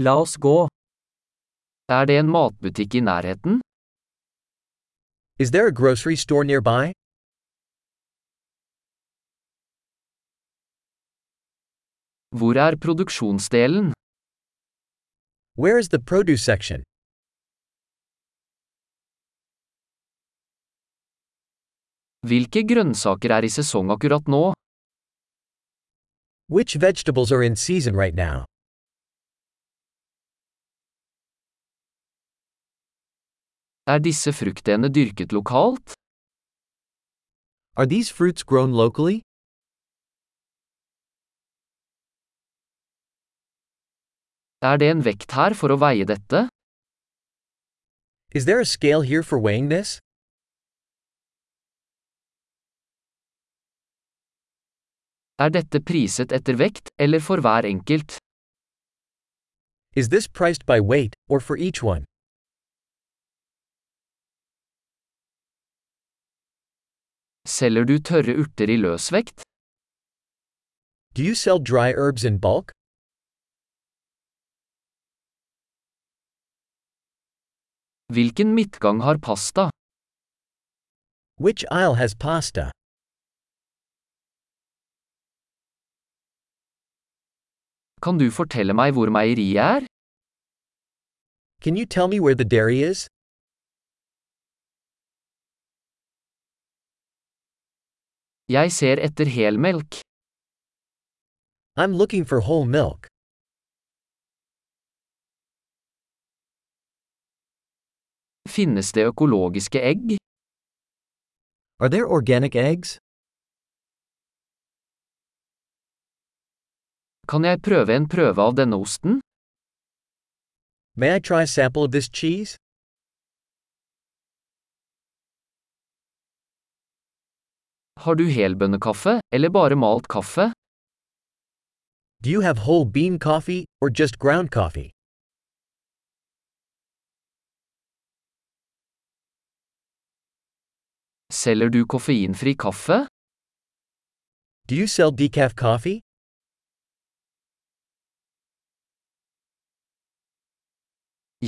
La oss gå. Er det en matbutikk i nærheten? Is there a grocery store nearby? Hvor er produksjonsdelen? Where is the produce section? Hvilke grønnsaker er i sesong akkurat nå? Which vegetables are in season right now? Er disse fruktene dyrket lokalt? Are these fruits grown locally? Er det en vekt her for å veie dette? Is there a scale here for weighing this? Er dette priset etter vekt, eller for hver enkelt? Is this priced by weight, or for each one? Selger du tørre urter i løsvekt? Do you sell dry herbs in bulk? Hvilken midtgang har pasta? Which aisle has pasta? Kan du fortelle meg hvor meieriet er? Can you tell me where the dairy is? Jeg ser etter helmelk. I'm looking for whole milk. Finnes det økologiske egg? Are there organic eggs? Kan jeg prøve en prøve av denne osten? May I try a sample of this cheese? Har du helbønnekaffe, eller bare malt kaffe? Do you have whole bean coffee, or just ground coffee? Selger du koffeinfri kaffe? Do you sell decaf coffee?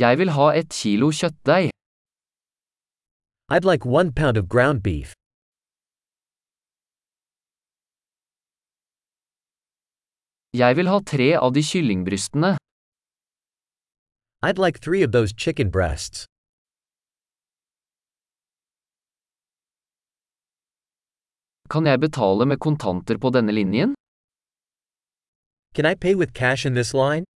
Jeg vil ha et kilo kjøttdeig. I'd like one pound of ground beef. Jeg vil ha tre av de kyllingbrystene. I'd like three of those chicken breasts. Kan jeg betale med kontanter på denne linjen? Can I pay with cash in this line?